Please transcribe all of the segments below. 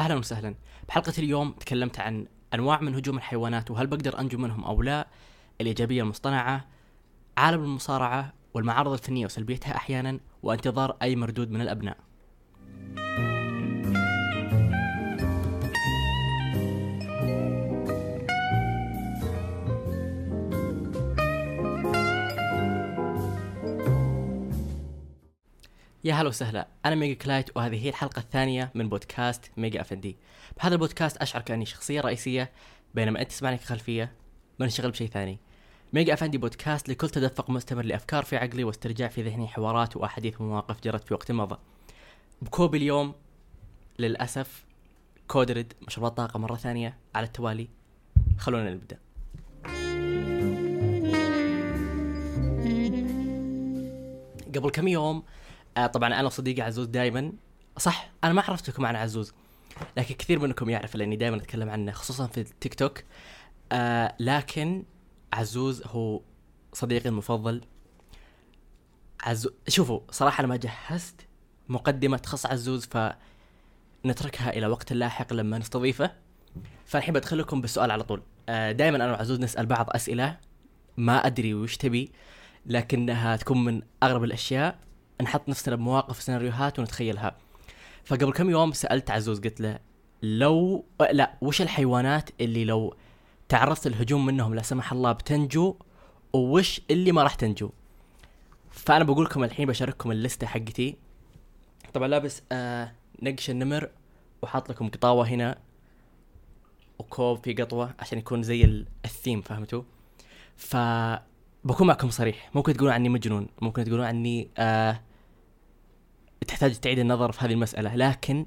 أهلا وسهلا. بحلقة اليوم تكلمت عن أنواع من هجوم الحيوانات وهل بقدر أنجو منهم أو لا. الإيجابية المصطنعة عالم المصارعة والمعارض الفنية وسلبيتها أحيانا وانتظار أي مردود من الأبناء. يا هلا وسهلا أنا ميجا كلايت وهذه هي الحلقة الثانية من بودكاست ميجا افندي بهذا البودكاست أشعر كأني شخصية رئيسية بينما أنت تسمعني كخلفية بنشتغل بشيء ثاني. ميجا افندي بودكاست لكل تدفق مستمر لأفكار في عقلي واسترجاع في ذهني حوارات وأحاديث ومواقف جرت في وقت مضى. بكوب اليوم للأسف كود رد مشروبات طاقة مرة ثانية على التوالي. خلونا نبدأ. قبل كم يوم آه طبعا أنا وصديقي عزوز دائما صح أنا ما عرفتكم عن عزوز لكن كثير منكم يعرف لأني دائما أتكلم عنه خصوصا في التيك توك آه لكن عزوز هو صديقي المفضل. عزوز شوفوا صراحة أنا ما جهزت مقدمة تخص عزوز فنتركها إلى وقت لاحق لما نستضيفه. فالحين بدخل لكم بالسؤال على طول. آه دائما أنا وعزوز نسأل بعض أسئلة ما أدري وش تبي لكنها تكون من أغرب الأشياء. نحط نفسنا بمواقف سيناريوهات ونتخيلها. فقبل كم يوم سألت عزوز قلت له لو لا وش الحيوانات اللي لو تعرضت الهجوم منهم لا سمح الله بتنجو وش اللي ما راح تنجو؟ فأنا بقول لكم الحين بشارككم اللستة حقتي. طبعا لابس آه نقش النمر وحاط لكم قطاوة هنا وكوب في قطوة عشان يكون زي الثيم فهمتوا؟ ف بكون معكم صريح. ممكن تقولون عني مجنون ممكن تقولون عني آه تحتاج تعيد النظر في هذه المسألة لكن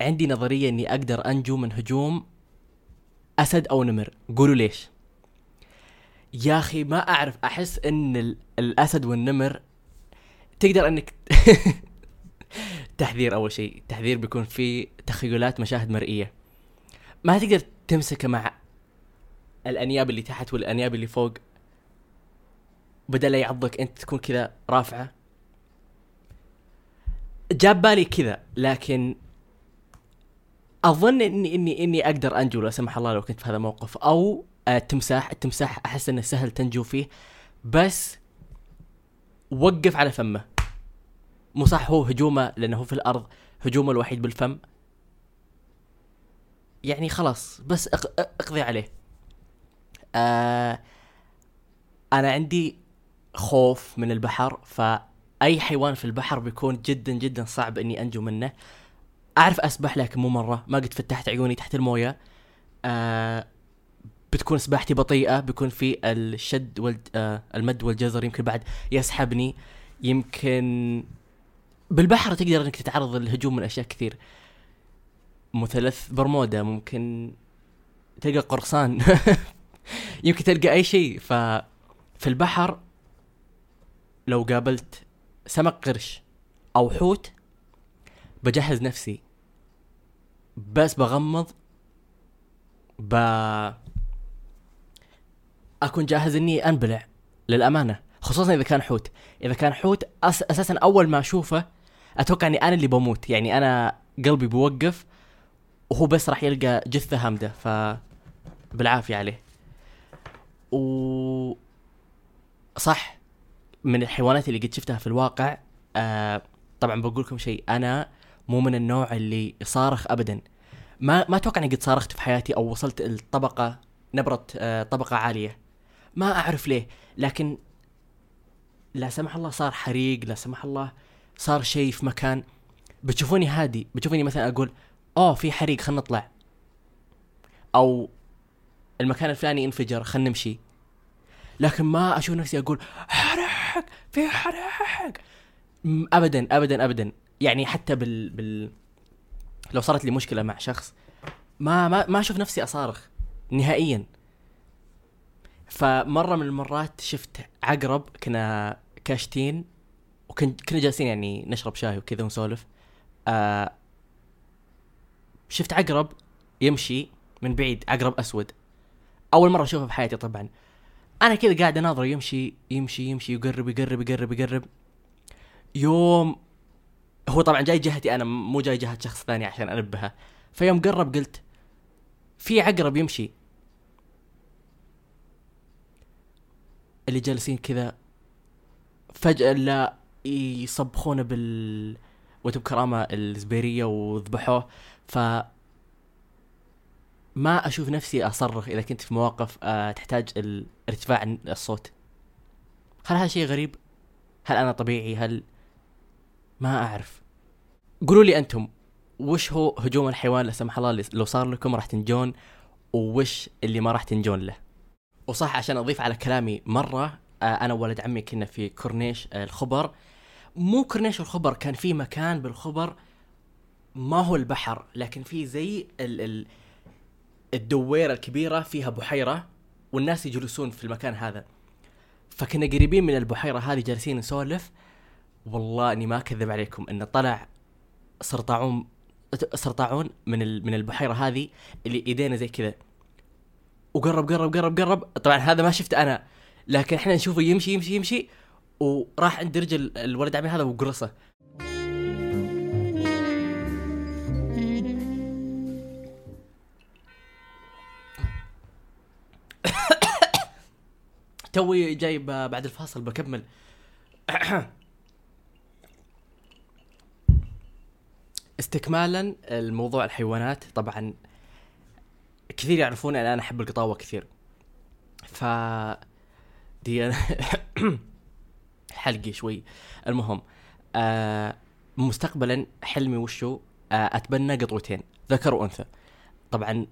عندي نظرية إني أقدر أنجو من هجوم أسد أو نمر. قولوا ليش؟ يا أخي ما أعرف أحس إن الأسد والنمر تقدر إنك تحذير أول شيء تحذير بيكون فيه تخيلات مشاهد مرئية. ما تقدر تمسكه مع الأنياب اللي تحت والأنياب اللي فوق بدل يعضك أنت تكون كذا رافعة. جاب بالي كذا لكن أظن اني اني إني أقدر أنجو لا سمح الله لو كنت في هذا الموقف أو التمساح التمساح أحس إنه سهل تنجو فيه بس وقف على فمه. مو صح هو هجومه لأنه هو في الأرض هجومه الوحيد بالفم. يعني خلاص بس اقضي عليه. آه أنا عندي خوف من البحر فاي حيوان في البحر بيكون جدا جدا صعب إني أنجو منه. أعرف أسبح لكن مو مرة. ما قد فتحت عيوني تحت الموية. آه بتكون سباحتي بطيئة. بيكون في الشد وال آه المد والجزر يمكن بعد يسحبني. يمكن بالبحر تقدر إنك تتعرض للهجوم من أشياء كثير. مثلث برمودا ممكن تلقى قرصان. يمكن تلقى أي شيء. ف في البحر لو قابلت سمك قرش أو حوت بجهز نفسي بس بغمض ب أكون جاهز إني أنبلع للأمانة خصوصا إذا كان حوت. إذا كان حوت أس... أساسا أول ما أشوفه أتوقع إني أنا اللي بموت يعني أنا قلبي بيوقف وهو بس راح يلقى جثة هامدة ف بالعافية عليه. و صح. من الحيوانات اللي قد شفتها في الواقع آه طبعا بقول لكم شيء أنا مو من النوع اللي يصارخ ابدا. ما ما أتوقع إني قد صارخت في حياتي أو وصلت الطبقة نبرة آه طبقة عالية. ما أعرف ليه لكن لا سمح الله صار حريق لا سمح الله صار شيء في مكان. بتشوفوني هادي بتشوفوني مثلا أقول أوه في حريق خلينا نطلع. أو المكان الفلاني انفجر خلينا نمشي. لكن ما أشوف نفسي أقول حرق في حرق ابدا ابدا ابدا. يعني حتى بال, بال لو صارت لي مشكلة مع شخص ما ما ما أشوف نفسي أصارخ نهائيا. فمرة من المرات شفت عقرب كنا كاشتين وكنا كنا جالسين يعني نشرب شاي وكذا ونسولف. آه شفت عقرب يمشي من بعيد عقرب أسود. أول مرة أشوفه في حياتي طبعا. أنا كذا قاعد اناظره يمشي يمشي يمشي يقرب يقرب يقرب يقرب. يوم هو طبعا جاي جهتي أنا مو جاي جهة شخص ثاني عشان أنبهه. فيوم قرب قلت في عقرب يمشي. اللي جالسين كذا فجأة لا يصبخونه بال وتبكرامة الزبيرية وذبحوه. ف ما أشوف نفسي أصرخ إذا كنت في مواقف آه، تحتاج ارتفاع الصوت. هل هذا شيء غريب؟ هل أنا طبيعي؟ هل ما أعرف. قولوا لي أنتم وش هو هجوم الحيوان لا سمح الله لو صار لكم راح تنجون ووش اللي ما راح تنجون له؟ وصح عشان أضيف على كلامي مرة آه، أنا وولد عمي كنا في كورنيش آه، الخبر. مو كورنيش الخبر كان في مكان بالخبر ما هو البحر لكن في زي ال ال الدويرة الكبيرة فيها بحيرة والناس يجلسون في المكان هذا. فكنا قريبين من البحيرة هذه جالسين نسولف. والله إني ما أكذب عليكم انه طلع سرطاعون سرطاعون من من البحيرة هذه اللي إيدينا زي كذا. وقرب قرب قرب قرب. طبعا هذا ما شفته أنا لكن إحنا نشوفه يمشي يمشي يمشي وراح عند رجل الولد عمي هذا وقرصه. توي جايب بعد الفاصل بكمل. استكمالا الموضوع الحيوانات طبعا كثير يعرفون إن أنا أحب القطاوة كثير. ف دي حلقي شوي. المهم آه مستقبلا حلمي وشو؟ آه أتبنى قطوتين ذكر وأنثى. طبعا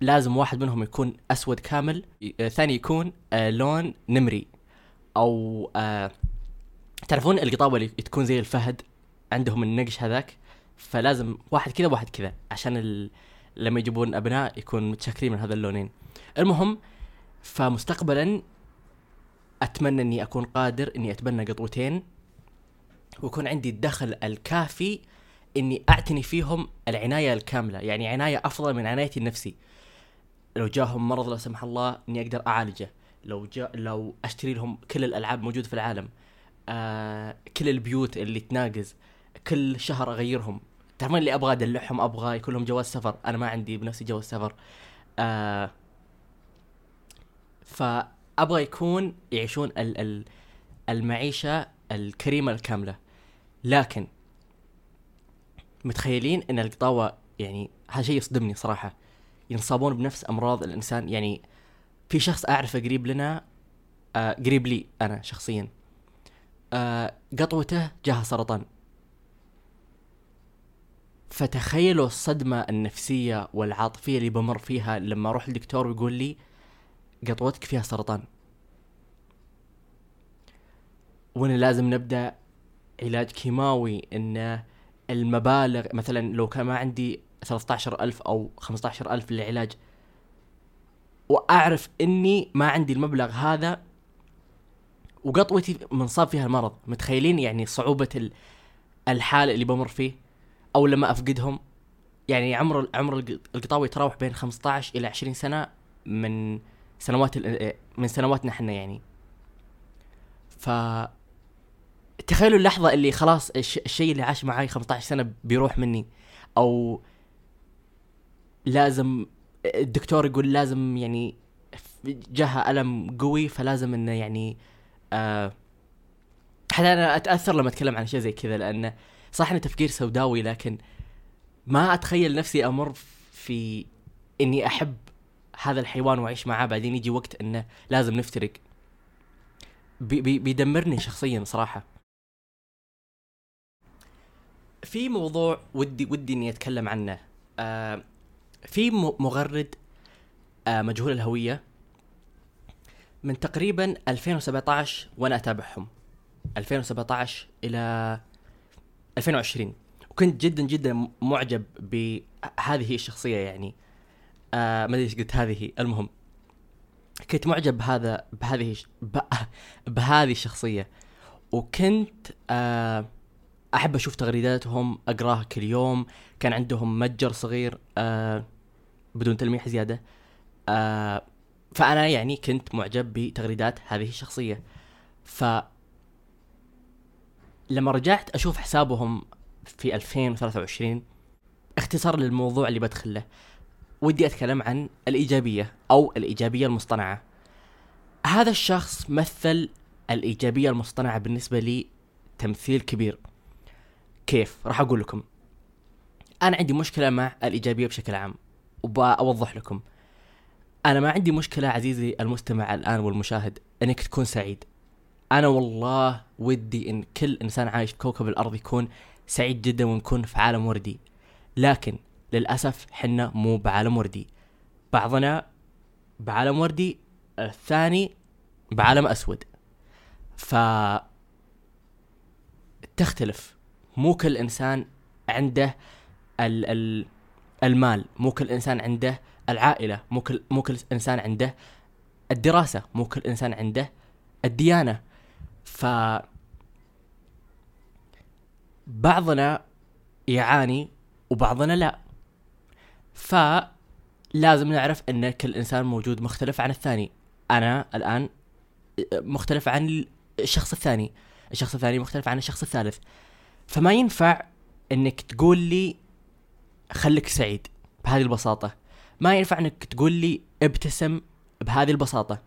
لازم واحد منهم يكون أسود كامل آه ثاني يكون آه لون نمري. أو آه تعرفون القطاوه اللي تكون زي الفهد؟ عندهم النقش هذاك. فلازم واحد كذا وواحد كذا عشان ال... لما يجيبون أبناء يكون متشكلين من هذا اللونين. المهم فمستقبلا أتمنى إني أكون قادر إني أتبنى قطوتين ويكون عندي الدخل الكافي إني أعتني فيهم العناية الكاملة. يعني عناية أفضل من عنايتي النفسي. لو جاهم مرض لا سمح الله إني أقدر أعالجه. لو جاء لو أشتري لهم كل الألعاب موجودة في العالم آه كل البيوت اللي تناقز كل شهر أغيرهم. تعرفون اللي أبغى أدلعهم أبغى يكون لهم جواز سفر. أنا ما عندي بنفسي جواز سفر. آه فأبغى يكون يعيشون ال ال المعيشة الكريمة الكاملة. لكن متخيلين إن القطاوة يعني هذا شيء يصدمني صراحة. ينصابون بنفس أمراض الإنسان. يعني في شخص أعرفه قريب لنا آه قريب لي أنا شخصيا. آه قطوته جاها سرطان. فتخيلوا الصدمة النفسية والعاطفية اللي بمر فيها لما أروح للدكتور ويقول لي قطوتك فيها سرطان. وان لازم نبدأ علاج كيماوي إن المبالغ مثلا لو كان ما عندي 13000 أو 15000 للعلاج. وأعرف إني ما عندي المبلغ هذا وقطوتي منصاب فيها المرض. متخيلين يعني صعوبة الحالة اللي بمر فيه أو لما أفقدهم؟ يعني عمر عمر القطاوة يتراوح بين 15 إلى 20 سنة من سنوات من سنواتنا إحنا يعني. ف تخيلوا اللحظة اللي خلاص الشيء اللي عاش معي 15 سنة بيروح مني أو لازم الدكتور يقول لازم يعني جاها ألم قوي فلازم إنه يعني آه حتى أنا أتأثر لما أتكلم عن شيء زي كذا لأنه صح إنه تفكير سوداوي لكن ما أتخيل نفسي أمر في إني أحب هذا الحيوان وأعيش معاه. بعدين يجي وقت إنه لازم نفترق. بي بي بيدمرني شخصيا صراحة. في موضوع ودي ودي إني أتكلم عنه. آه في مغرد آه مجهول الهوية من تقريبا 2017 وأنا أتابعهم. 2017 إلى 2020 وكنت جدا جدا معجب بهذه الشخصية يعني. آه ما أدري إيش قلت هذه. المهم كنت معجب بهذا بهذه بهذه الشخصية. وكنت آه أحب أشوف تغريداتهم أقراها كل يوم. كان عندهم متجر صغير آه بدون تلميح زيادة. آه فأنا يعني كنت معجب بتغريدات هذه الشخصية. ف لما رجعت أشوف حسابهم في 2023 اختصار للموضوع اللي بدخل له. ودي أتكلم عن الإيجابية أو الإيجابية المصطنعة. هذا الشخص مثل الإيجابية المصطنعة بالنسبة لي تمثيل كبير. كيف؟ راح أقول لكم. أنا عندي مشكلة مع الإيجابية بشكل عام وبوضح لكم. أنا ما عندي مشكلة عزيزي المستمع الآن والمشاهد إنك تكون سعيد. أنا والله ودي إن كل إنسان عايش كوكب الأرض يكون سعيد جدا ونكون في عالم وردي. لكن للأسف حنا مو بعالم وردي. بعضنا بعالم وردي الثاني بعالم أسود. ف تختلف. مو كل إنسان عنده ال ال المال مو كل إنسان عنده العائلة مو كل مو كل إنسان عنده الدراسة مو كل إنسان عنده الديانة. ف بعضنا يعاني وبعضنا لا. فلازم نعرف إن كل إنسان موجود مختلف عن الثاني. أنا الآن مختلف عن الشخص الثاني. الشخص الثاني مختلف عن الشخص الثالث. فما ينفع إنك تقول لي خليك سعيد بهذه البساطة. ما ينفع إنك تقول لي ابتسم بهذه البساطة.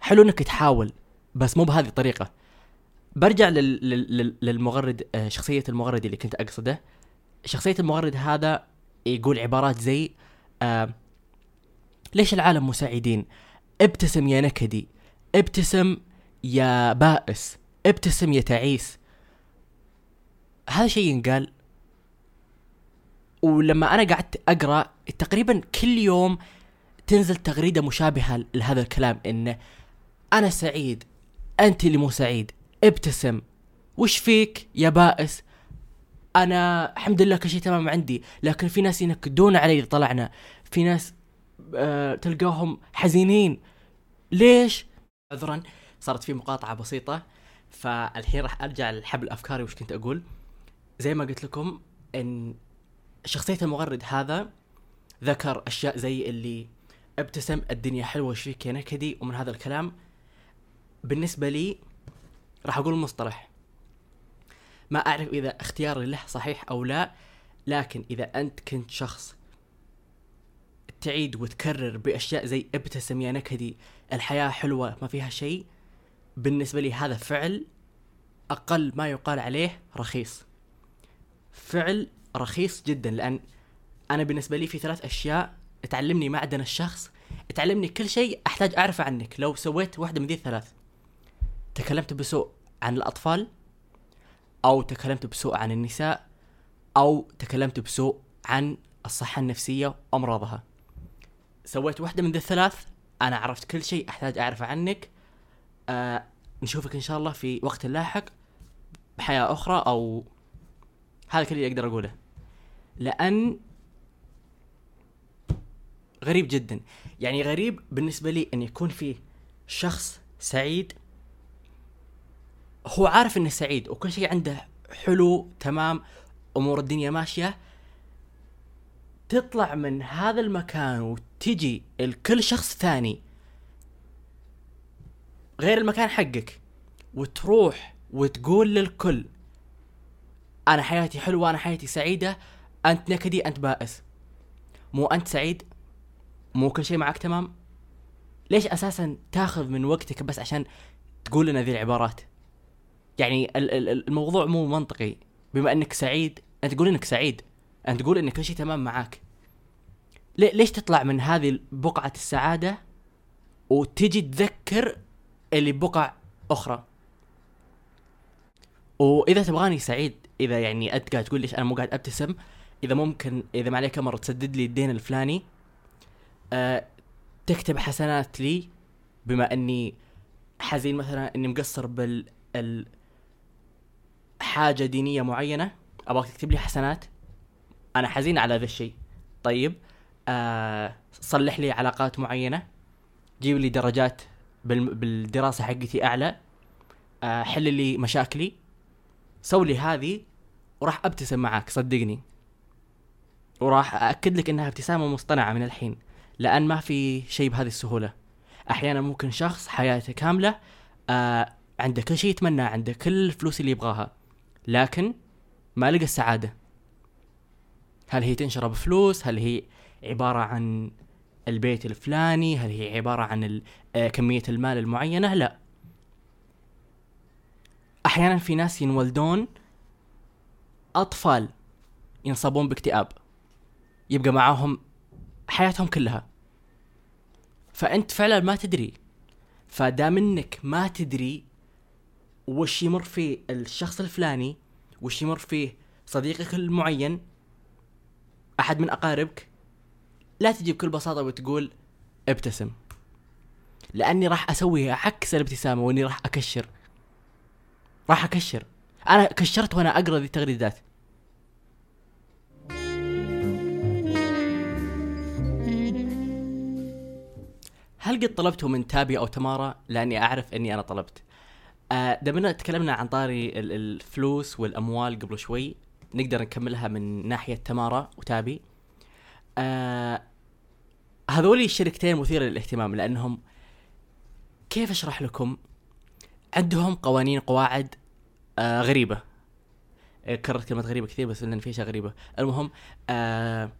حلو إنك تحاول بس مو بهذه الطريقة. برجع لل... لل... للمغرد آه، شخصية المغرد اللي كنت أقصده. شخصية المغرد هذا يقول عبارات زي آه ليش العالم مساعدين؟ ابتسم يا نكدي ابتسم يا بائس ابتسم يا تعيس. هذا شيء ينقال. ولما أنا قعدت أقرأ تقريبا كل يوم تنزل تغريدة مشابهة لهذا الكلام انه أنا سعيد أنت اللي مو سعيد ابتسم. وش فيك يا بائس؟ أنا الحمد لله كل شيء تمام عندي لكن في ناس ينكدون علي طلعنا. في ناس آه تلقاهم حزينين. ليش؟ عذرا صارت في مقاطعة بسيطة فالحين راح أرجع لحبل أفكاري وش كنت أقول. زي ما قلت لكم إن شخصية المغرد هذا ذكر أشياء زي اللي ابتسم الدنيا حلوة وش فيك يا نكدي ومن هذا الكلام. بالنسبة لي راح أقول مصطلح. ما أعرف إذا اختياري له صحيح أو لا لكن إذا أنت كنت شخص تعيد وتكرر بأشياء زي ابتسم يا نكدي الحياة حلوة ما فيها شيء بالنسبة لي هذا فعل أقل ما يقال عليه رخيص. فعل رخيص جدا لأن أنا بالنسبة لي في ثلاث أشياء تعلمني معدن الشخص تعلمني كل شيء أحتاج أعرفه عنك. لو سويت واحدة من ذي الثلاث تكلمت بسوء عن الأطفال أو تكلمت بسوء عن النساء أو تكلمت بسوء عن الصحة النفسية وأمراضها. سويت واحدة من ذي الثلاث أنا عرفت كل شيء أحتاج أعرفه عنك. آه نشوفك إن شاء الله في وقت لاحق بحياة أخرى أو هذا كل اللي أقدر أقوله. لأن غريب جدا. يعني غريب بالنسبة لي إن يكون في شخص سعيد. هو عارف إنه سعيد وكل شيء عنده حلو تمام أمور الدنيا ماشية. تطلع من هذا المكان وتجي لكل شخص ثاني غير المكان حقك وتروح وتقول للكل أنا حياتي حلوة أنا حياتي سعيدة. أنت نكدي أنت بائس. مو أنت سعيد؟ مو كل شيء معك تمام؟ ليش أساسا تاخذ من وقتك بس عشان تقول لنا ذي العبارات؟ يعني الموضوع مو منطقي. بما إنك سعيد أنت تقول إنك سعيد. أنت تقول إن كل شيء تمام معاك ليش تطلع من هذه بقعة السعادة وتجي تذكر اللي بقع أخرى؟ وإذا تبغاني سعيد إذا يعني أنت قاعد تقول ليش أنا مو قاعد أبتسم إذا ممكن إذا ما عليك أمر تسدد لي الدين الفلاني أه تكتب حسنات لي بما إني حزين مثلا إني مقصر بال ال حاجة دينية معينة أبغاك تكتب لي حسنات أنا حزين على ذا الشيء. طيب آه صلح لي علاقات معينة جيب لي درجات بالدراسة حقتي أعلى آه حل لي مشاكلي. سوي لي هذه وراح أبتسم معاك صدقني. وراح اكد لك إنها ابتسامة مصطنعة من الحين لأن ما في شيء بهذه السهولة. أحيانا ممكن شخص حياته كاملة آه عنده كل شيء يتمناه عنده كل الفلوس اللي يبغاها لكن ما لقى السعادة. هل هي تنشر بفلوس؟ هل هي عبارة عن البيت الفلاني؟ هل هي عبارة عن آه، كمية المال المعينة؟ لا. أحيانا في ناس ينولدون أطفال ينصابون باكتئاب. يبقى معاهم حياتهم كلها. فأنت فعلا ما تدري. فدام انك ما تدري وش يمر فيه الشخص الفلاني وش يمر فيه صديقك المعين. أحد من أقاربك. لا تجي بكل بساطة وتقول ابتسم. لأني راح أسوي عكس الابتسامة وإني راح أكشر. راح أكشر. أنا كشرت وأنا أقرأ ذي التغريدات هل قد طلبته من تابي أو تمارا؟ لأني أعرف أني أنا طلبت. آه دامنا تكلمنا عن طاري ال- الفلوس والأموال قبل شوي. نقدر نكملها من ناحية تمارا وتابي. آه هذولي الشركتين مثيرة للاهتمام لأنهم كيف أشرح لكم؟ عندهم قوانين قواعد آه غريبة. آه، كررت كلمة غريبة كثير بس لأن في أشياء غريبة. المهم آه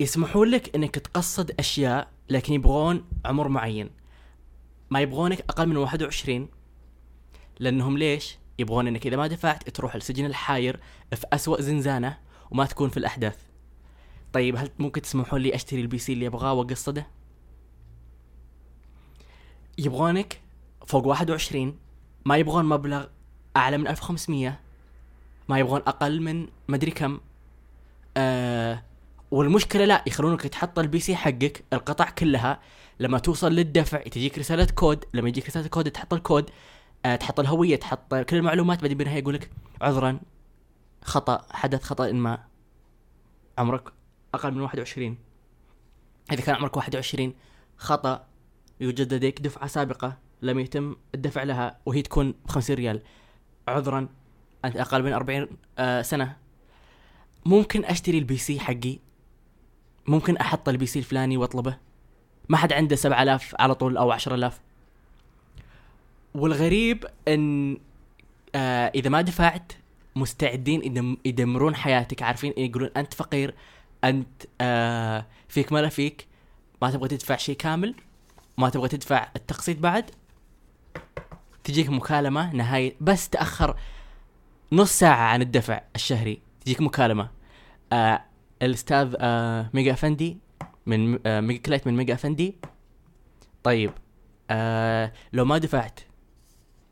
يسمحون لك إنك تقصد أشياء لكن يبغون عمر معين. ما يبغونك أقل من 21 لأنهم ليش؟ يبغون إنك إذا ما دفعت تروح السجن الحاير في أسوأ زنزانة وما تكون في الأحداث. طيب هل ممكن تسمحون لي أشتري ال PC اللي أبغاه وأقصده؟ يبغونك فوق 21 ما يبغون مبلغ أعلى من 1500 ما يبغون أقل من مدري كم. آه والمشكلة لا يخلونك تحط ال PC حقك القطع كلها لما توصل للدفع تجيك رسالة كود لما يجيك رسالة كود تحط الكود آه تحط الهوية تحط كل المعلومات بعدين بالنهايه يقول لك عذرا خطأ حدث خطأ ما. عمرك أقل من 21 إذا كان عمرك 21 خطأ يوجد لديك دفعة سابقة لم يتم الدفع لها وهي تكون ب 50 ريال. عذرا أنت أقل من 40 آه سنة. ممكن أشتري ال PC حقي. ممكن أحط ال PC الفلاني وأطلبه. ما حد عنده 7000 على طول أو 10000 والغريب إن آه إذا ما دفعت مستعدين يدم يدمرون حياتك. عارفين يقولون أنت فقير أنت آه فيك ما لا فيك. ما تبغى تدفع شيء كامل. ما تبغى تدفع التقسيط بعد. تجيك مكالمة نهاية بس تأخر نص ساعة عن الدفع الشهري تجيك مكالمة. آه الأستاذ آه ميجا أفندي من آه ميجا كلايت من ميجا أفندي. طيب آه لو ما دفعت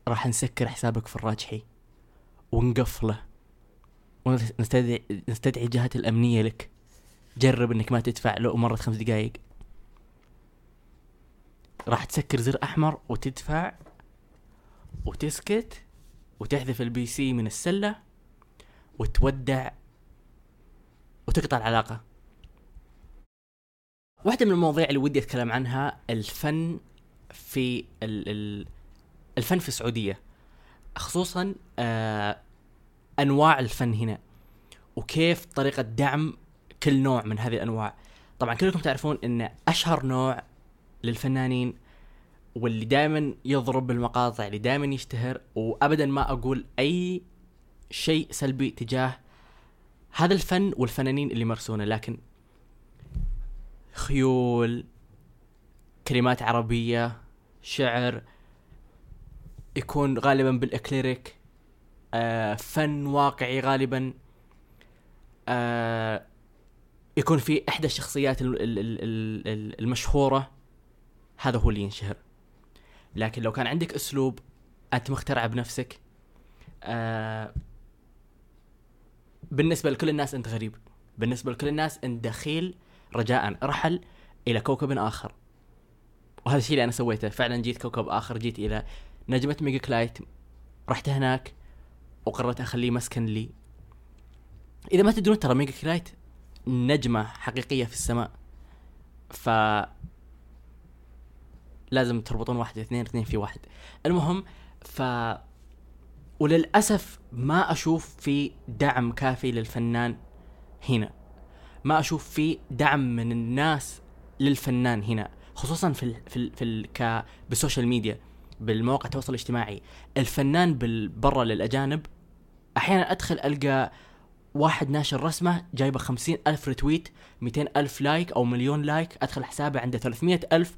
راح نسكر حسابك في الراجحي ونقفله. ونستدعي نستدعي الجهات الأمنية لك. جرب إنك ما تدفع لو مرت خمس دقائق راح تسكر زر أحمر وتدفع وتسكت وتحذف ال PC من السلة وتودع وتقطع العلاقة. واحدة من المواضيع اللي ودي أتكلم عنها الفن في ال ال الفن في السعودية خصوصا آه أنواع الفن هنا وكيف طريقة دعم كل نوع من هذه الأنواع. طبعا كلكم تعرفون إن أشهر نوع للفنانين واللي دائما يضرب بالمقاطع اللي دائما يشتهر وابدا ما أقول أي شيء سلبي تجاه هذا الفن والفنانين اللي يمارسونه. لكن خيول كلمات عربية شعر يكون غالبا بالإكليريك آه فن واقعي غالبا آه يكون في إحدى الشخصيات ال- ال- ال- ال- ال- المشهورة هذا هو اللي ينشهر. لكن لو كان عندك أسلوب أنت مخترعه بنفسك آه بالنسبة لكل الناس أنت غريب. بالنسبة لكل الناس أنت دخيل رجاء رحل إلى كوكب آخر. وهذا الشيء اللي أنا سويته. فعلا جيت كوكب آخر جيت إلى نجمة ميجا كلايت رحت هناك وقررت أخليه مسكن لي. إذا ما تدرون ترى ميجا كلايت نجمة حقيقية في السماء. ف لازم تربطون واحد اثنين اثنين في واحد. المهم ف وللأسف ما أشوف في دعم كافي للفنان هنا. ما أشوف في دعم من الناس للفنان هنا خصوصا في ال في ال في ال ك بال social media بالمواقع التواصل الاجتماعي. الفنان بالبرة للأجانب أحيانا أدخل ألقى واحد ناشر رسمة جايبة خمسين ألف retweet ميتين ألف like أو مليون like أدخل حسابه عنده ثلاثمية ألف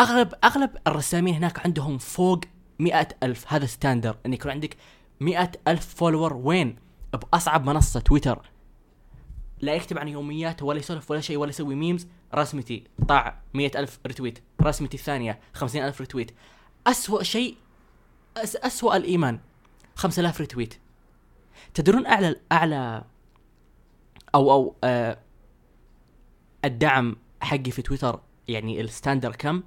أغلب أغلب الرسامين هناك عندهم فوق مئة ألف. هذا standard. أن يكون عندك مئة ألف follower. وين؟ بأصعب منصة تويتر. لا يكتب عن يومياته ولا يسولف ولا شيء ولا يسوي memes رسمتي طاخ مئة ألف retweet رسمتي الثانية خمسين ألف retweet أسوأ شيء أس أسوأ الإيمان. خمسة آلاف retweet تدرون أعلى أعلى أو أو آه الدعم حقي في تويتر؟ يعني ال standard كم؟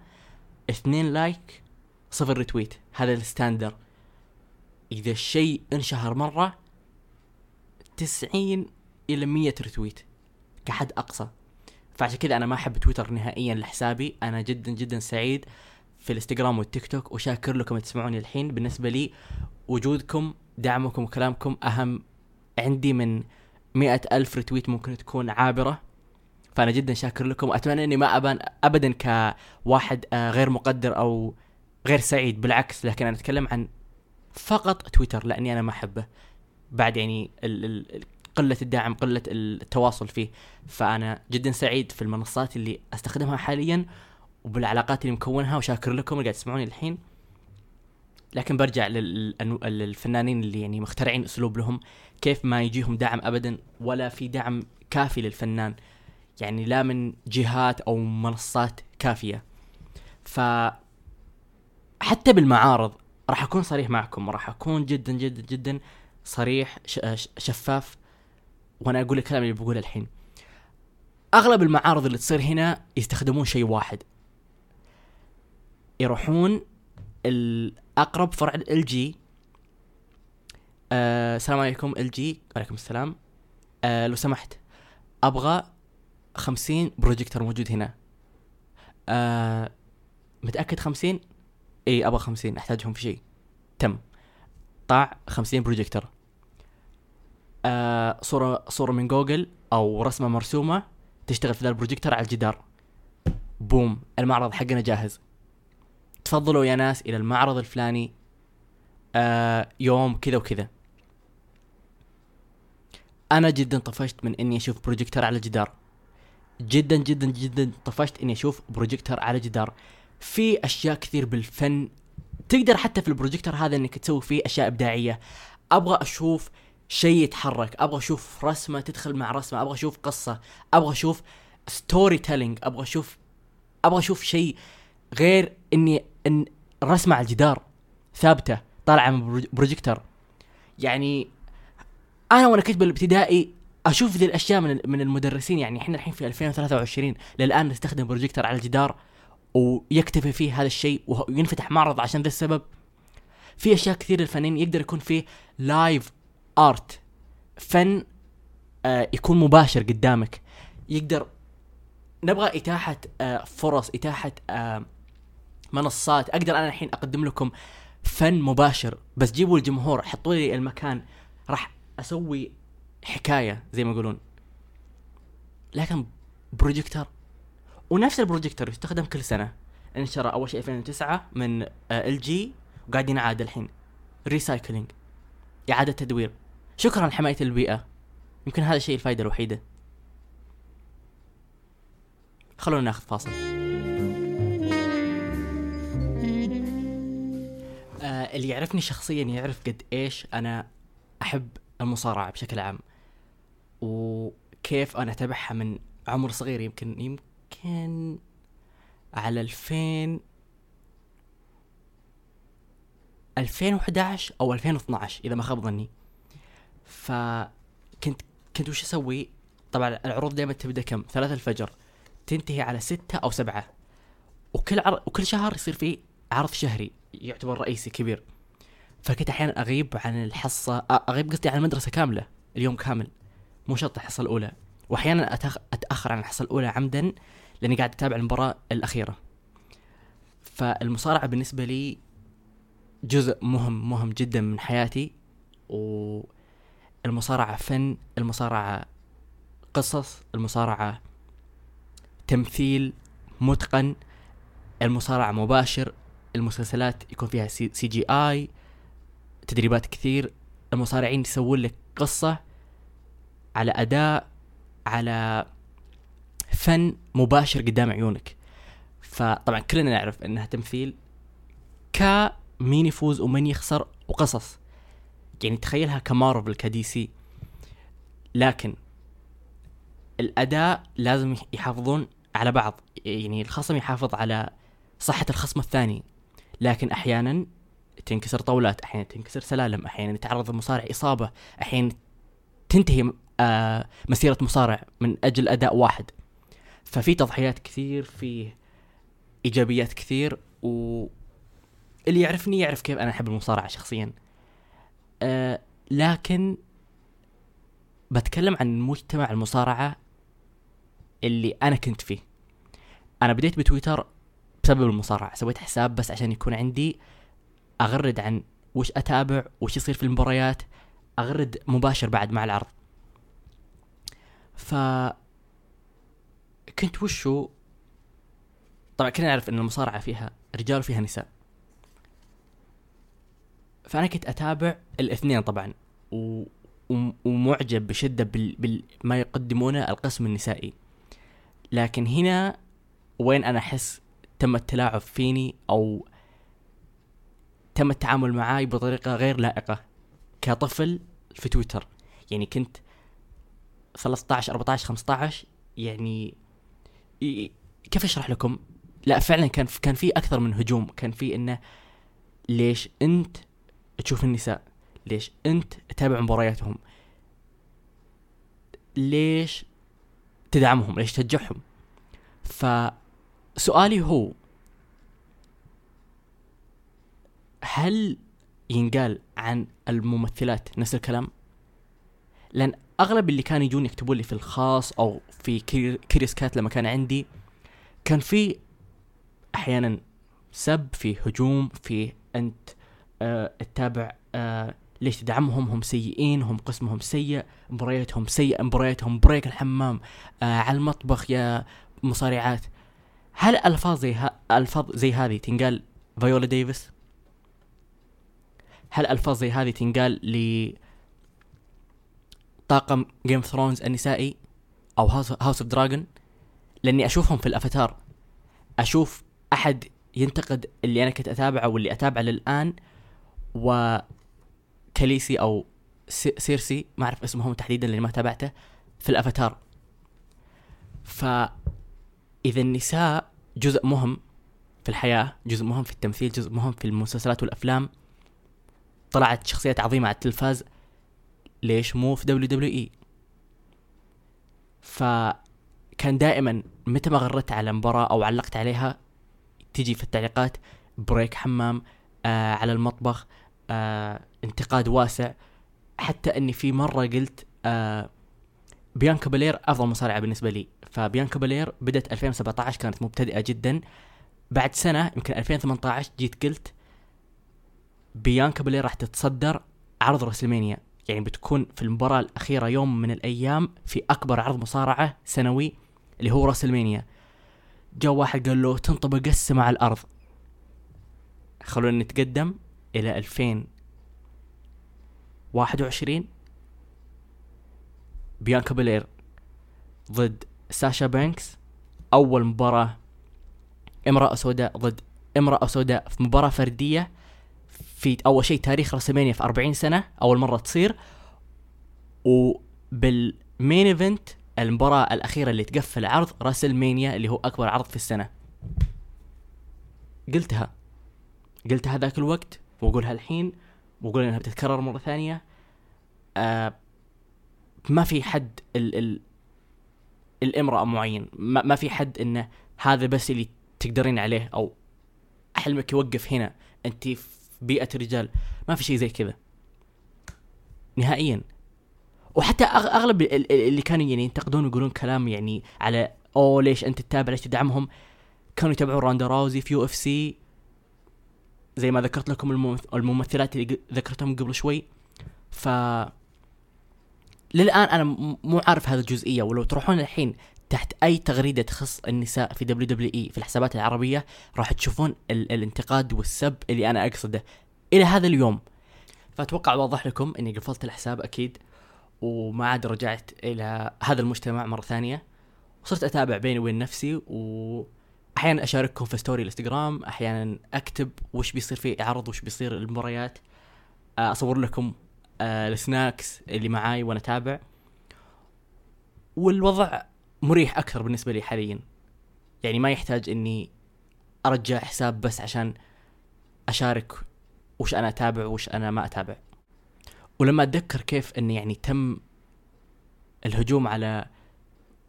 اثنين like صفر retweet هذا ال standard. إذا الشيء انشهر مرة تسعين إلى مية retweet كحد أقصى. فعشان كذا أنا ما أحب تويتر نهائيا لحسابي. أنا جدا جدا سعيد في الإنستغرام والتيك توك. وشاكر لكم تسمعوني الحين. بالنسبة لي وجودكم دعمكم وكلامكم أهم عندي من مئة ألف ريتويت ممكن تكون عابرة. فأنا جدا شاكر لكم. وأتمنى أني ما أبان أبدا كواحد آه، غير مقدر أو غير سعيد بالعكس لكن أنا أتكلم عن فقط تويتر لأني أنا ما أحبه. بعد يعني ال ال قلة الدعم قلة التواصل فيه. فأنا جدا سعيد في المنصات اللي أستخدمها حاليا وبالعلاقات اللي مكونها وشاكر لكم اللي قاعد تسمعوني الحين. لكن برجع للفنانين اللي يعني مخترعين أسلوب لهم. كيف ما يجيهم دعم ابدا ولا في دعم كافي للفنان. يعني لا من جهات أو منصات كافية. ف حتى بالمعارض راح أكون صريح معكم راح أكون جدا جدا جدا صريح شفاف وأنا أقول الكلام اللي بقوله الحين. أغلب المعارض اللي تصير هنا يستخدمون شيء واحد. يروحون الأقرب فرع LG آه السلام عليكم LG وعليكم السلام. آه لو سمحت. أبغى خمسين بروجيكتور موجود هنا. آه متأكد خمسين؟ إي أبغى خمسين أحتاجهم في شيء. تم. طاخ خمسين بروجيكتور آه صورة صورة من جوجل أو رسمة مرسومة تشتغل في ذا البروجيكتور على الجدار. boom المعرض حقنا جاهز. تفضلوا يا ناس إلى المعرض الفلاني. آه يوم كذا وكذا. أنا جدا طفشت من إني أشوف بروجيكتور على جدار جدا جدا جدا طفشت إني أشوف بروجيكتور على جدار. في أشياء كثير بالفن. تقدر حتى في البروجيكتور هذا إنك تسوي فيه أشياء إبداعية. أبغى أشوف شيء يتحرك. أبغى أشوف رسمة تدخل مع رسمة. أبغى أشوف قصة. أبغى أشوف storytelling أبغى أشوف أبغى أشوف شيء غير إني إن رسمة على الجدار. ثابتة. طالعة من بروجيكتور يعني أنا وأنا كنت بالابتدائي أشوف ذي الأشياء من من المدرسين يعني إحنا الحين في 2023 للآن نستخدم بروجيكتور على الجدار ويكتفي فيه هذا الشيء وينفتح معرض عشان ذا السبب. في أشياء كثير للفنانين يقدر يكون فيه live art فن آه يكون مباشر قدامك. يقدر نبغى إتاحة آه فرص إتاحة آه منصات. أقدر أنا الحين أقدم لكم فن مباشر. بس جيبوا الجمهور حطوا لي المكان. راح أسوي حكاية زي ما يقولون. لكن بروجيكتور ونفس البروجيكتور يستخدم كل سنة. انشرى أول شيء 2009 من LG وقاعد ينعاد الحين. recycling إعادة تدوير. شكرا لحمايه البيئة. يمكن هذا الشيء الفائده الوحيدة. خلونا ناخذ فاصل. آه اللي يعرفني شخصيا يعرف قد إيش أنا أحب المصارعة بشكل عام. وكيف أنا أتابعها من عمر صغير يمكن يمكن على 2000 2011 أو 2012 إذا ما خاب ظني. فكنت كنت وش أسوي؟ طبعا العروض دائما تبدأ كم؟ ثلاثة الفجر تنتهي على ستة أو سبعة. وكل عر... وكل شهر يصير فيه عرض شهري يعتبر رئيسي كبير. فكنت أحيانا أغيب عن الحصة أغيب قصدي عن المدرسة كاملة اليوم كامل. مو شرط الحصه الاولى وأحيانا. أتأخر عن الحصة الأولى عمدا لأني قاعد أتابع المباراة الأخيرة. فالمصارعة بالنسبة لي جزء مهم مهم جدا من حياتي. والمصارعة فن المصارعة قصص المصارعة تمثيل متقن المصارعة مباشر المسلسلات يكون فيها CGI تدريبات كثير. المصارعين يسوون لك قصة على أداء على فن مباشر قدام عيونك. فطبعا كلنا نعرف إنها تمثيل ك مين يفوز ومين يخسر وقصص. يعني تخيلها ك Marvel ك DC لكن الأداء لازم يحافظون على بعض. يعني الخصم يحافظ على صحة الخصم الثاني. لكن أحيانا تنكسر طاولات أحيانا تنكسر سلالم أحيانا يتعرض المصارع إصابة أحيانا تنتهي آه مسيرة مصارع من أجل أداء واحد. ففي تضحيات كثير في إيجابيات كثير و اللي يعرفني يعرف كيف أنا أحب المصارعة شخصيا. أه لكن بتكلم عن مجتمع المصارعة اللي أنا كنت فيه. أنا بديت بتويتر بسبب المصارعة. سويت حساب بس عشان يكون عندي أغرد عن وش أتابع وش يصير في المباريات أغرد مباشر بعد مع العرض. ف كنت وشو؟ طبعا كلنا نعرف إن المصارعة فيها رجال وفيها نساء. فأنا كنت أتابع الاثنين طبعا و... ومعجب بشدة بال... بما يقدمونه القسم النسائي. لكن هنا وين أنا أحس تم التلاعب فيني أو تم التعامل معاي بطريقة غير لائقة كطفل في تويتر. يعني كنت 13 14 15 يعني كيف أشرح لكم؟ لا فعلا كان كان في أكثر من هجوم. كان في إنه ليش أنت تشوف النساء؟ ليش أنت تتابع مبارياتهم؟ ليش تدعمهم؟ ليش تشجعهم؟ فسؤالي هو هل ينقال عن الممثلات نفس الكلام؟ لأن أغلب اللي كانوا يجون يكتبوا لي في الخاص أو في Curious Cat لما كان عندي كان في أحيانا سب في هجوم في أنت آه تتابع آه ليش تدعمهم هم سيئين هم قسمهم سيء مبارياتهم سيئة مبارياتهم break الحمام آه على المطبخ يا مصارعات. هل ألفاظ زي ألفاظ زي هذه تنقال فيولا ديفيس؟ هل ألفاظ زي هذه تنقال ل طاقم Game Thrones النسائي أو House of Dragon لأني أشوفهم في الأفاتار. أشوف أحد ينتقد اللي أنا كنت أتابعه واللي أتابعه للآن وكاليسي أو سيرسي ما أعرف اسمهم تحديدا لأني ما تابعته في الأفاتار. فاذا النساء جزء مهم في الحياة جزء مهم في التمثيل جزء مهم في المسلسلات والأفلام. طلعت شخصيات عظيمة على التلفاز. ليش مو في WWE فكان دائما متى ما غردت على مباراة أو علقت عليها تجي في التعليقات break حمام آه على المطبخ آه انتقاد واسع. حتى إني في مرة قلت آه بيانكا بالير أفضل مصارعة بالنسبة لي. فبيانكا بالير بدت 2017 كانت مبتدئة جدا. بعد سنة يمكن 2018 جيت قلت بيانكا بالير راح تتصدر عرض رسلمانيا. يعني بتكون في المباراة الأخيرة يوم من الأيام في أكبر عرض مصارعة سنوي اللي هو راسلمانيا. جاء واحد قال له تنطبق السماء على الأرض. خلونا نتقدم إلى 2021 بيانكا بلير ضد ساشا بانكس. أول مباراة امرأة سوداء ضد امرأة سوداء. في مباراة فردية. في أول شيء تاريخ WrestleMania في 40 سنة أول مرة تصير. وبال main event المباراة الأخيرة اللي تقفل عرض WrestleMania اللي هو أكبر عرض في السنة. قلتها. قلتها ذاك الوقت وأقولها الحين وأقول إنها بتتكرر مرة ثانية. آه ما في حد ال ال الإمرأة معين. ما, ما في حد إنه هذا بس اللي تقدرين عليه أو حلمك يوقف هنا. أنت في بيئة الرجال. ما في شيء زي كذا. نهائيا. وحتى أغلب اللي كانوا يعني ينتقدون ويقولون كلام يعني على أوه ليش أنت تتابع ليش تدعمهم؟ كانوا يتابعون راندا راوزي في UFC. زي ما ذكرت لكم الممثلات اللي ذكرتهم قبل شوي. ف للآن أنا مو عارف هذه الجزئية ولو تروحون الحين تحت أي تغريدة تخص النساء في WWE في الحسابات العربية راح تشوفون ال الانتقاد والسب اللي أنا أقصده. إلى هذا اليوم فأتوقع واضح لكم إني قفلت الحساب أكيد وما عاد رجعت إلى هذا المجتمع مرة ثانية. وصرت أتابع بيني وبين نفسي وأحيانا أشارككم في story الإنستغرام أحيانا أكتب وش بيصير في عرض وش بيصير المباريات. أصور لكم آه، السناكس اللي معاي وأنا أتابع. والوضع مريح أكثر بالنسبة لي حاليا. يعني ما يحتاج إني أرجع حساب بس عشان أشارك وش أنا أتابع وش أنا ما أتابع. ولما أتذكر كيف ان يعني تم الهجوم على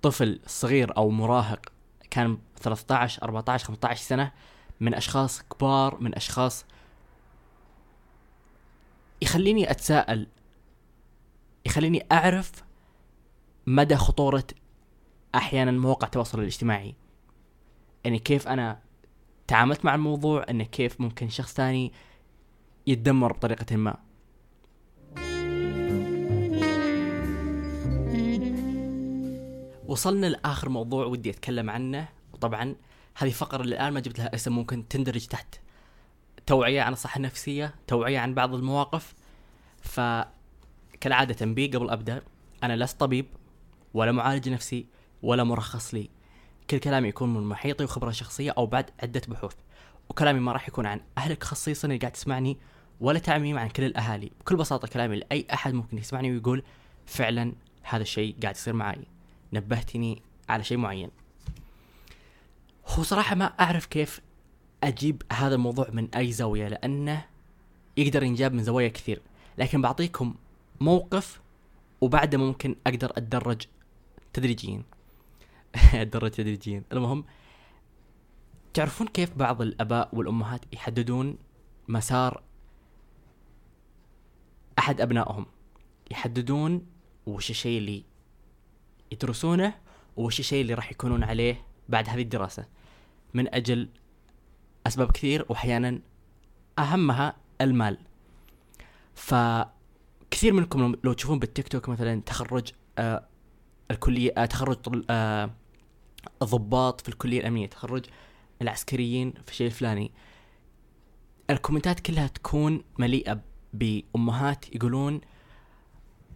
طفل صغير أو مراهق كان 13 14 15 سنة من أشخاص كبار من أشخاص يخليني أتساءل يخليني أعرف مدى خطورة أحيانا مواقع التواصل الاجتماعي. يعني كيف أنا تعاملت مع الموضوع انه كيف ممكن شخص ثاني يتدمر بطريقة ما. وصلنا لآخر موضوع ودي أتكلم عنه. وطبعا هذه فقرة اللي الآن ما جبت لها اسم ممكن تندرج تحت. توعية عن الصحة النفسية توعية عن بعض المواقف. فكالعادة تنبيه قبل أبدأ أنا لست طبيب ولا معالج نفسي. ولا مرخص لي. كل كلامي يكون من محيطي وخبرة شخصية أو بعد عدة بحوث. وكلامي ما راح يكون عن أهلك خصيصا اللي قاعد تسمعني ولا تعميم عن كل الأهالي. بكل بساطة كلامي لأي أحد ممكن يسمعني ويقول فعلا هذا الشيء قاعد يصير معي نبهتني على شيء معين. هو صراحة ما أعرف كيف أجيب هذا الموضوع من أي زاوية لأنه يقدر ينجاب من زوايا كثير. لكن بعطيكم موقف وبعده ممكن أقدر أتدرج تدريجيا. اتدرج تدريجيا المهم تعرفون كيف بعض الأباء والأمهات يحددون مسار أحد أبنائهم؟ يحددون وش الشيء اللي يدرسونه وش الشيء اللي راح يكونون عليه بعد هذه الدراسة. من أجل أسباب كثير وأحيانا أهمها المال. فكثير منكم لو تشوفون بالتيك توك مثلا تخرج آه الكلية آه تخرج آه الضباط في الكلية الأمنية تخرج العسكريين في الشيء الفلاني. الكومنتات كلها تكون مليئة بأمهات يقولون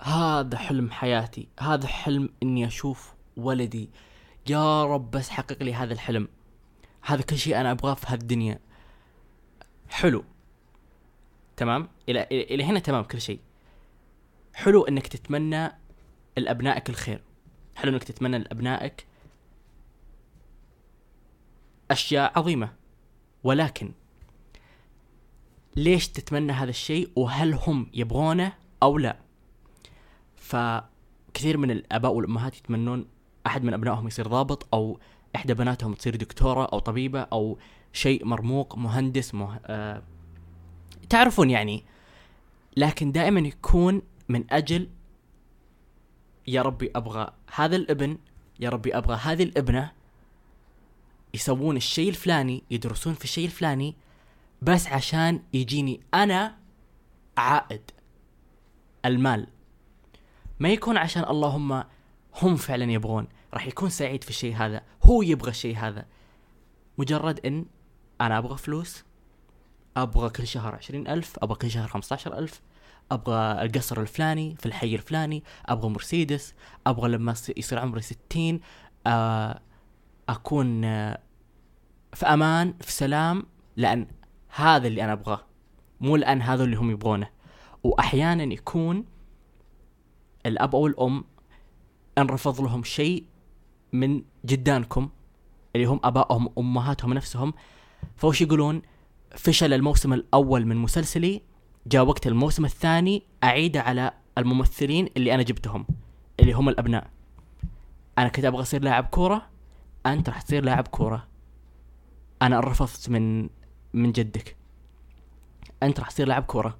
هذا حلم حياتي هذا حلم إني أشوف ولدي يا رب بس حقق لي هذا الحلم هذا كل شيء أنا أبغاه في هالدنيا. حلو. تمام؟ إلى إلى هنا تمام كل شيء. حلو إنك تتمنى لأبنائك الخير. حلو إنك تتمنى لأبنائك أشياء عظيمة. ولكن ليش تتمنى هذا الشيء؟ وهل هم يبغونه أو لا؟ فكثير من الآباء والأمهات يتمنون أحد من أبنائهم يصير ضابط أو إحدى بناتهم تصير دكتورة أو طبيبة أو شيء مرموق مهندس مه... آه... تعرفون يعني. لكن دائما يكون من أجل يا ربي أبغى هذا الابن يا ربي أبغى هذه الابنة يسوون الشيء الفلاني يدرسون في الشيء الفلاني بس عشان يجيني أنا عائد المال. ما يكون عشان اللهم هم فعلا يبغون راح يكون سعيد في الشيء هذا هو يبغى الشيء هذا. مجرد إن أنا أبغى فلوس أبغى كل شهر عشرين ألف أبغى كل شهر خمسة عشر ألف أبغى القصر الفلاني في الحي الفلاني أبغى مرسيدس أبغى لما يصير عمري ستين آه، أكون آه، في أمان في سلام لأن هذا اللي أنا أبغاه. مو لأن هذا اللي هم يبغونه. واحيانا يكون الأب أو الأم انرفض لهم شيء من جدانكم اللي هم أبائهم أمهاتهم نفسهم. فوش يقولون؟ فشل الموسم الأول من مسلسلي جاء وقت الموسم الثاني اعيده على الممثلين اللي أنا جبتهم اللي هم الأبناء. أنا كنت أبغى أصير لاعب كورة أنت راح تصير لاعب كورة. أنا رفضت من من جدك. أنت راح تصير لاعب كورة.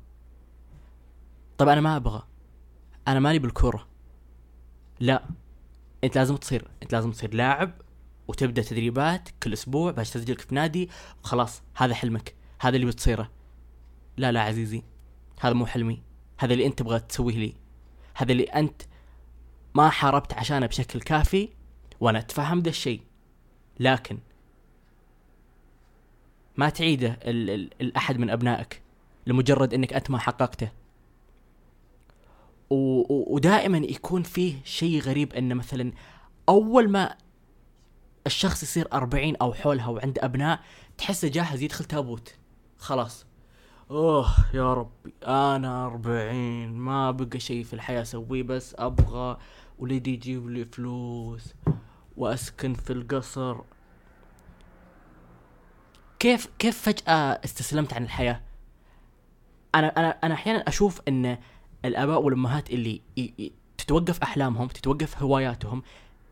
طب أنا ما أبغى. أنا مالي بالكورة. لا أنت لازم تصير أنت لازم تصير لاعب وتبدأ تدريبات كل أسبوع باش تسجلك في نادي. وخلاص هذا حلمك. هذا اللي بتصيره. لا لا عزيزي. هذا مو حلمي. هذا اللي أنت تبغى تسويه لي. هذا اللي أنت ما حاربت عشانه بشكل كافي وأنا أتفهم ذا الشيء. لكن ما تعيده ال ال الأحد من أبنائك لمجرد إنك أنت ما حققته. ودائما يكون فيه شيء غريب انه مثلا أول ما الشخص يصير أربعين أو حولها وعنده أبناء تحسه جاهز يدخل تابوت. خلاص. أوه يا ربي أنا أربعين ما بقى شيء في الحياة أسويه بس أبغى ولدي يجيب لي فلوس وأسكن في القصر كيف كيف فجأة استسلمت عن الحياة؟ أنا أنا أنا أحيانا أشوف إن الآباء والأمهات اللي تتوقف أحلامهم تتوقف هواياتهم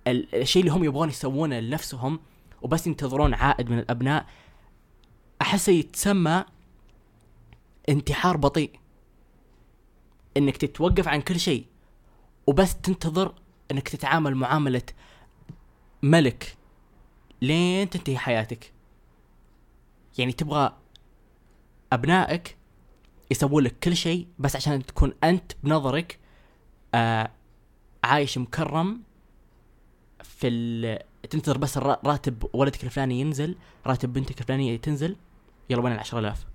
الشيء اللي هم يبغون يسوونه لنفسهم وبس ينتظرون عائد من الأبناء احسه يتسمى انتحار بطيء. إنك تتوقف عن كل شيء وبس تنتظر إنك تتعامل معاملة ملك لين تنتهي حياتك. يعني تبغى أبنائك يسوون لك كل شيء بس عشان تكون أنت بنظرك آه عايش مكرم في ال... تنتظر بس راتب ولدك الفلاني ينزل راتب بنتك الفلانية تنزل يلا وين العشرة آلاف؟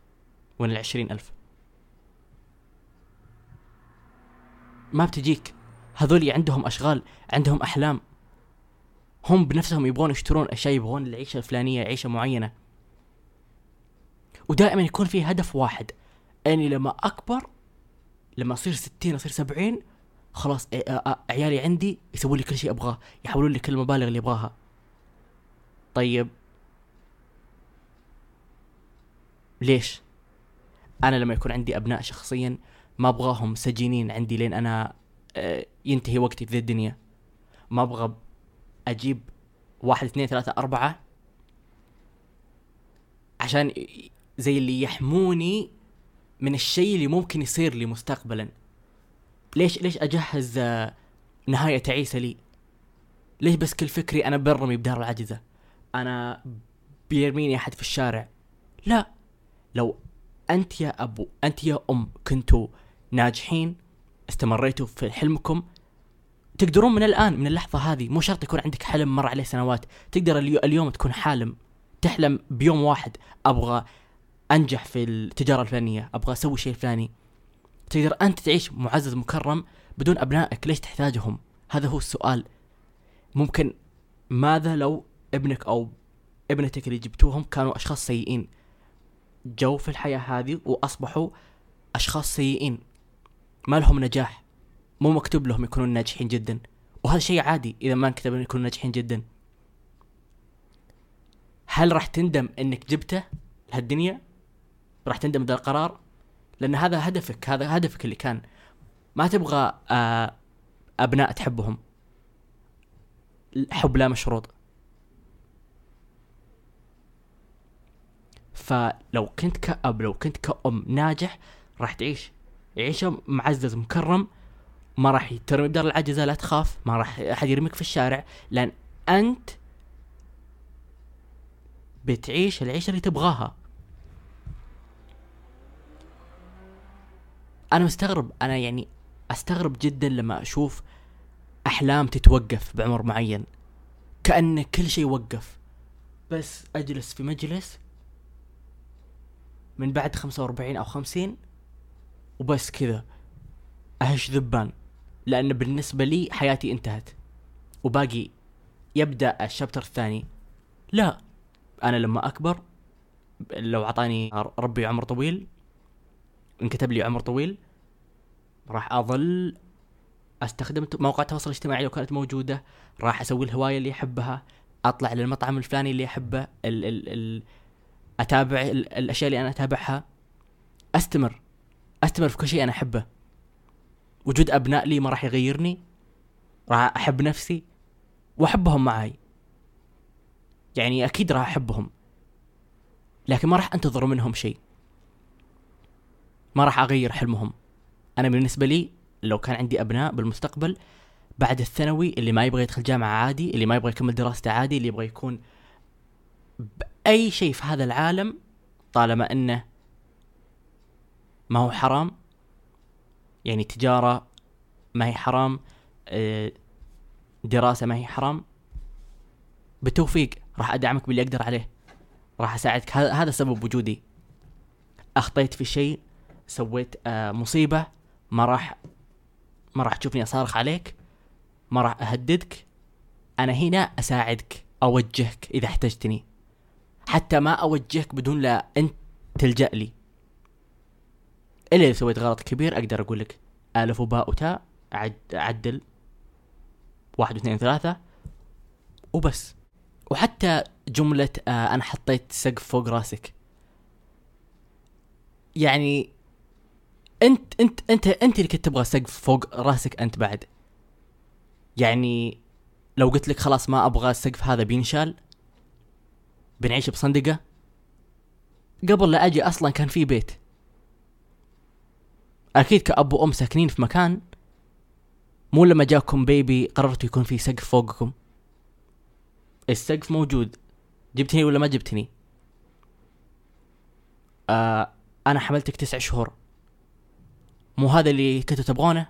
وين العشرين ألف. ما بتجيك. هذول عندهم أشغال عندهم أحلام. هم بنفسهم يبغون يشترون أشياء يبغون العيشة الفلانية عيشة معينة. ودائما يكون في هدف واحد. أني لما أكبر لما أصير ستين أصير سبعين خلاص عيالي عندي يسوون لي كل شيء أبغاه يحولون لي كل المبالغ اللي ابغاها طيب. ليش؟ أنا لما يكون عندي أبناء شخصيا ما أبغاهم سجينين عندي لين أنا ينتهي وقتي في ذي الدنيا. ما أبغى أجيب واحد اثنين ثلاثة أربعة عشان زي اللي يحموني من الشيء اللي ممكن يصير لي مستقبلا. ليش ليش أجهز آه، نهاية تعيسة لي؟ ليش بس كل فكري أنا برمي بدار العجزه أنا بيرميني أحد في الشارع. لا لو أنت يا أبو أنت يا أم كنتوا ناجحين استمريتوا في حلمكم. تقدرون من الآن من اللحظة هذه مو شرط يكون عندك حلم مر عليه سنوات تقدر اليوم تكون حالم. تحلم بيوم واحد أبغى أنجح في التجارة الفلانية أبغى أسوي الشيء الفلاني تقدر أنت تعيش معزز مكرم بدون أبنائك ليش تحتاجهم؟ هذا هو السؤال. ممكن ماذا لو ابنك أو ابنتك اللي جبتوهم كانوا أشخاص سيئين؟ جو في الحياة هذه وأصبحوا أشخاص سيئين. ما لهم نجاح. مو مكتوب لهم يكونون ناجحين جدا. وهذا شيء عادي إذا ما انكتب يكونوا ناجحين جدا. هل راح تندم إنك جبته لهالدنيا؟ راح تندم ذا القرار؟ لأن هذا هدفك. هذا هدفك اللي كان. ما تبغى آه أبناء تحبهم. حب لا مشروط. فلو كنت كأب لو كنت كأم ناجح راح تعيش. عيشة معزز مكرم ما راح ترمي بدار العجزة لا تخاف ما راح أحد يرميك في الشارع لأن أنت بتعيش العيشة اللي تبغاها. أنا مستغرب أنا يعني أستغرب جدا لما أشوف أحلام تتوقف بعمر معين. كأن كل شيء وقف. بس أجلس في مجلس من بعد خمسة وأربعين أو خمسين وبس كذا. أهش ذبان. لأن بالنسبة لي حياتي انتهت. وباقي يبدأ الشابتر الثاني. لا أنا لما أكبر لو اعطاني ربي عمر طويل انكتب لي عمر طويل راح أظل أستخدم مواقع التواصل الاجتماعي لو كانت موجودة راح أسوي الهواية اللي أحبها أطلع للمطعم الفلاني اللي أحبه ال ال ال أتابع ال الأشياء اللي أنا أتابعها. أستمر. أستمر في كل شيء أنا أحبه. وجود أبناء لي ما راح يغيرني. راح أحب نفسي. وأحبهم معي يعني أكيد راح أحبهم. لكن ما راح أنتظر منهم شيء. ما راح أغير حلمهم. أنا بالنسبة لي لو كان عندي أبناء بالمستقبل بعد الثانوي اللي ما يبغى يدخل جامعة عادي اللي ما يبغى يكمل دراسته عادي اللي يبغى يكون بأي شيء في هذا العالم طالما إنه ما هو حرام يعني تجارة ما هي حرام آه، دراسة ما هي حرام بالتوفيق راح أدعمك باللي أقدر عليه راح أساعدك. هذا سبب وجودي. أخطيت في شيء سويت آه، مصيبة ما راح ما راح تشوفني أصارخ عليك ما راح أهددك. أنا هنا أساعدك أوجهك إذا احتجتني. حتى ما أوجهك بدون لا أنت تلجأ لي. إلا إذا سويت غلط كبير أقدر أقول لك آلف وباء وتاء عد عدل واحد واثنين ثلاثة وبس. وحتى جملة آه أنا حطيت سقف فوق راسك. يعني أنت أنت أنت أنت اللي كنت تبغى سقف فوق راسك أنت بعد. يعني لو قلت لك خلاص ما أبغى السقف هذا بينشال بنعيش بصندقة؟ قبل لا أجي أصلا كان في بيت. أكيد كأب وأم ساكنين في مكان. مو لما جاكم بيبي قررتوا يكون في سقف فوقكم. السقف موجود. جبتني ولا ما جبتني؟ آه أنا حملتك تسع شهور. مو هذا اللي كنتوا تبغونه؟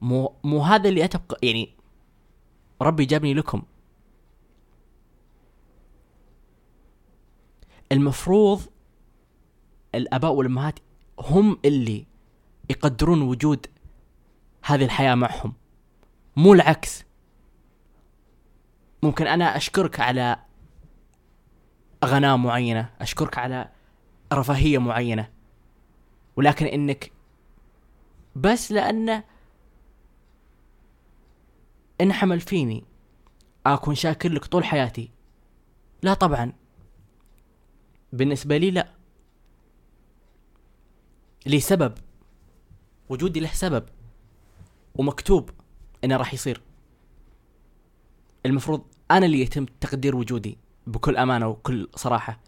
مو مو هذا اللي اتبقى يعني ربي جابني لكم. المفروض الآباء والأمهات هم اللي يقدرون وجود هذه الحياة معهم. مو العكس. ممكن أنا أشكرك على غناء معينة أشكرك على رفاهية معينة ولكن إنك بس لأنه انحمل فيني أكون شاكر لك طول حياتي. لا طبعا. بالنسبة لي لا. لي سبب؟ وجودي له سبب. ومكتوب إنه راح يصير. المفروض أنا اللي يتم تقدير وجودي بكل أمانة وكل صراحة.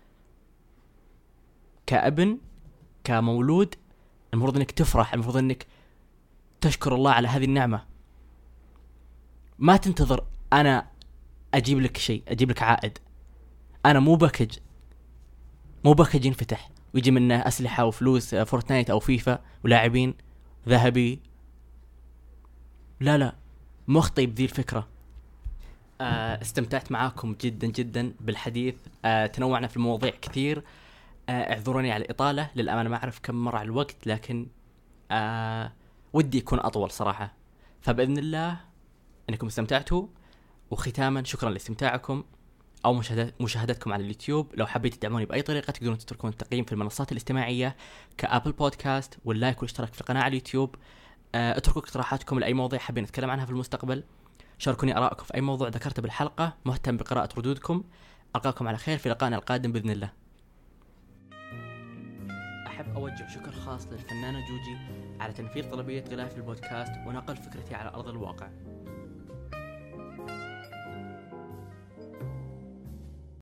كأبن كمولود المفروض إنك تفرح المفروض إنك تشكر الله على هذه النعمة. ما تنتظر أنا أجيب لك شيء أجيب لك عائد. أنا مو package. مو package ينفتح ويجي منه أسلحة وفلوس آه، Fortnite أو فيفا ولاعبين ذهبي. لا لا مخطي بذي الفكرة. آه استمتعت معاكم جدا جدا بالحديث. آه تنوعنا في المواضيع كثير. اعذروني على الإطالة للأمانة ما أعرف كم مر على الوقت لكن ودي يكون أطول صراحة. فبإذن الله إنكم استمتعتوا وختاما شكرا لاستمتاعكم. أو مشاهدتكم على اليوتيوب. لو حبيتوا تدعموني بأي طريقة تقدرون تتركون التقييم في المنصات الاجتماعيه ك Apple Podcast وال like والاشتراك في القناة على اليوتيوب. آه، اتركوا اقتراحاتكم لأي مواضيع حابين نتكلم عنها في المستقبل. شاركوني آرائكم في أي موضوع ذكرته بالحلقة. مهتم بقراءة ردودكم. ألقاكم على خير في لقائنا القادم بإذن الله. أحب أوجه شكر خاص للفنانة جوجي على تنفيذ طلبية غلاف البودكاست ونقل فكرتي على أرض الواقع.